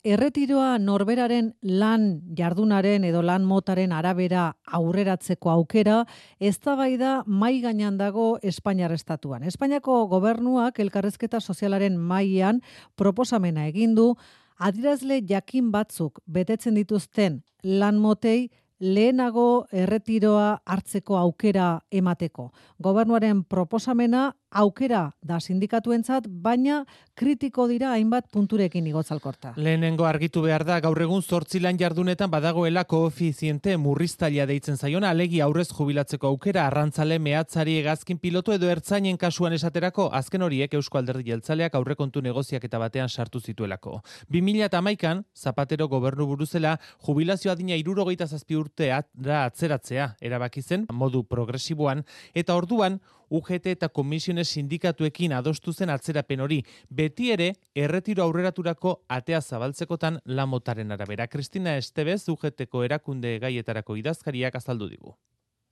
Erretiroa norberaren lan jardunaren edo lan motaren arabera aurreratzeko aukera, eztabaida mai gainan dago Espainiar estatuan. Espainiako gobernuak elkarrezketa sozialaren mailan proposamena egin du adirazle jakin batzuk betetzen dituzten lan motei lehenago erretiroa hartzeko aukera emateko. Gobernuaren proposamena aukera da sindikatuentzat, baina kritiko dira hainbat punturekin igotzalkorta. Lehenengo argitu behar da, gaur egun zortzi lan jardunetan badagoela koefiziente murriztalia deitzen zaiona, alegi aurrez jubilatzeko aukera, arrantzale mehatzari egazkin pilotu edo ertzainen kasuan esaterako, azken horiek Eusko Alderdi Jeltzaleak aurrekontu negoziak eta batean sartu zituelako. 2000 eta maikan, Zapatero gobernu buruzela, jubilazioa dina irurogeita zazpi urtea atzeratzea, erabaki zen, modu progresiboan, eta orduan, UGT eta komisiones sindikatuekin adostu zen atzerapen hori, beti ere erretiro aurreraturako atea zabaltzekotan lamotaren arabera. Kristina Estebez, UGTko erakunde gaietarako idazkariak azaldu digu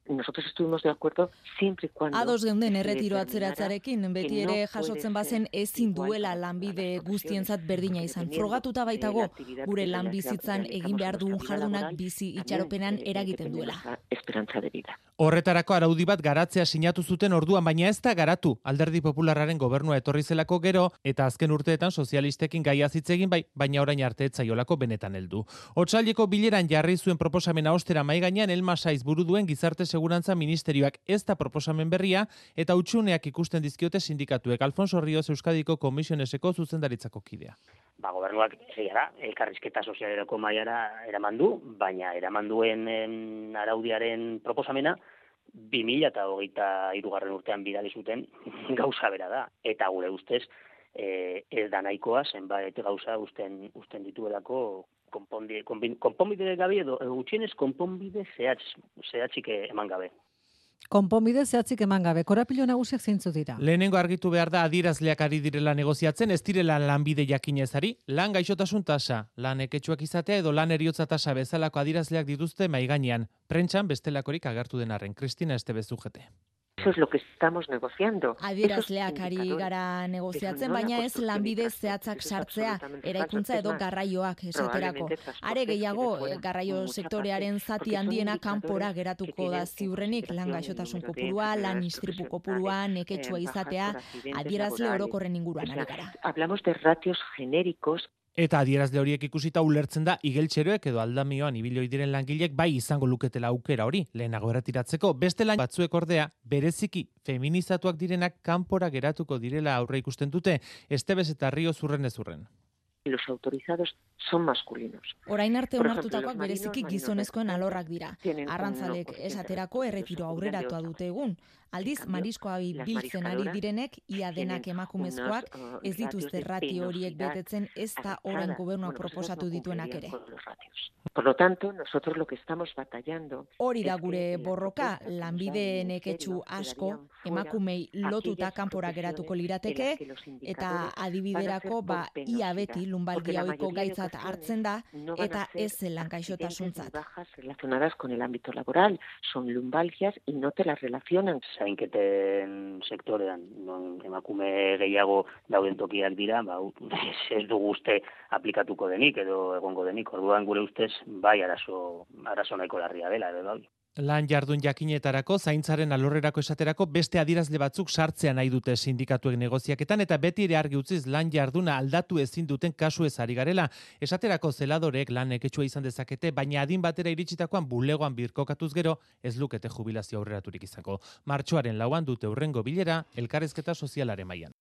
nosotros estuvimos de acuerdo siempre cuando Ados geunden erretiro atzeratzarekin beti ere jasotzen bazen ezin duela lanbide guztientzat berdina izan. Frogatuta baitago gure lan bizitzan egin behar dugun jardunak bizi itxaropenan eragiten duela. Esperantza de vida. Horretarako araudi bat garatzea sinatu zuten orduan, baina ez da garatu alderdi popularraren gobernua etorri zelako gero, eta azken urteetan sozialistekin gaia zitzegin bai, baina orain arte etzaiolako benetan heldu. Otsaileko bileran jarri zuen proposamena ostera mai gainean Elma Saiz buru duen gizarte Segurantza Ministerioak ez da proposamen berria eta utxuneak ikusten dizkiote sindikatuek. Alfonso Ríos Euskadiko Komisioneseko zuzendaritzako kidea. Ba, gobernuak egia da, elkarrizketa sozialerako maiara eraman du, baina eraman duen araudiaren proposamena 2000 eta hogeita irugarren urtean bidali zuten gauza bera da. Eta gure ustez, e, ez da nahikoa, zenbait gauza usten, usten dituelako konponbide, konponbide gabe edo gutxienez konponbide zehatz, zehatzik eman gabe. Konponbide zehatzik eman gabe, korapilo nagusiak zeintzu dira. Lehenengo argitu behar da adirazleak ari direla negoziatzen, ez direla lanbide jakinezari, lan gaixotasun tasa, lan eketxuak izatea edo lan eriotza tasa bezalako adirazleak dituzte maiganean. Prentxan bestelakorik agertu denarren, Kristina Estebezugete. Eso es lo que estamos negociando. Adierazleak ari gara negoziatzen, baina ez lanbide zehatzak sartzea, eraikuntza edo garraioak esaterako. Are gehiago, garraio sektorearen zati handiena kanpora geratuko da ziurrenik, lan gaixotasun kopurua, lan istripu kopurua, neketsua izatea, adierazle orokorren inguruan ari gara. Hablamos de ratios genéricos Eta adierazle horiek ikusita ulertzen da igeltxeroek edo aldamioan ibilioi diren langilek bai izango luketela aukera hori lehenago eratiratzeko. Beste lan batzuek ordea bereziki feminizatuak direnak kanpora geratuko direla aurre ikusten dute, estebez eta rio zurren ezurren los autorizados son masculinos. Orain arte onartutakoak bereziki gizonezkoen alorrak dira. Arrantzalek esaterako erretiro aurreratua dute egun. Aldiz, mariskoa biltzen ari direnek, ia denak emakumezkoak, ez dituzte rati horiek betetzen ez da orain gobernua proposatu dituenak ere. Por lo tanto, nosotros lo que estamos batallando... Hori da gure borroka, lanbide neketxu asko, emakumei lotuta kanpora geratuko lirateke, eta adibiderako, ba, ia beti lumbalgia oiko gaitzat hartzen da, eta ez zelan gaixotasuntzat. relacionadas con el ámbito laboral, son lumbalgias y no te las relacionan. Zainketen sektorean, non emakume gehiago dauden tokiak dira, ba, ez du guzte aplikatuko denik edo egongo denik, orduan gure ustez bai arazo, arazo nahiko larria dela, edo bai. Lan jardun jakinetarako, zaintzaren alorrerako esaterako beste adirazle batzuk sartzea nahi dute sindikatuek negoziaketan eta beti ere argi utziz lan jarduna aldatu ezin duten kasu ez ari garela. Esaterako zeladorek lan eketsua izan dezakete, baina adin batera iritsitakoan bulegoan birkokatuz gero ez lukete jubilazio aurreraturik izango. Martxoaren lauan dute urrengo bilera, elkarrezketa sozialare mailan.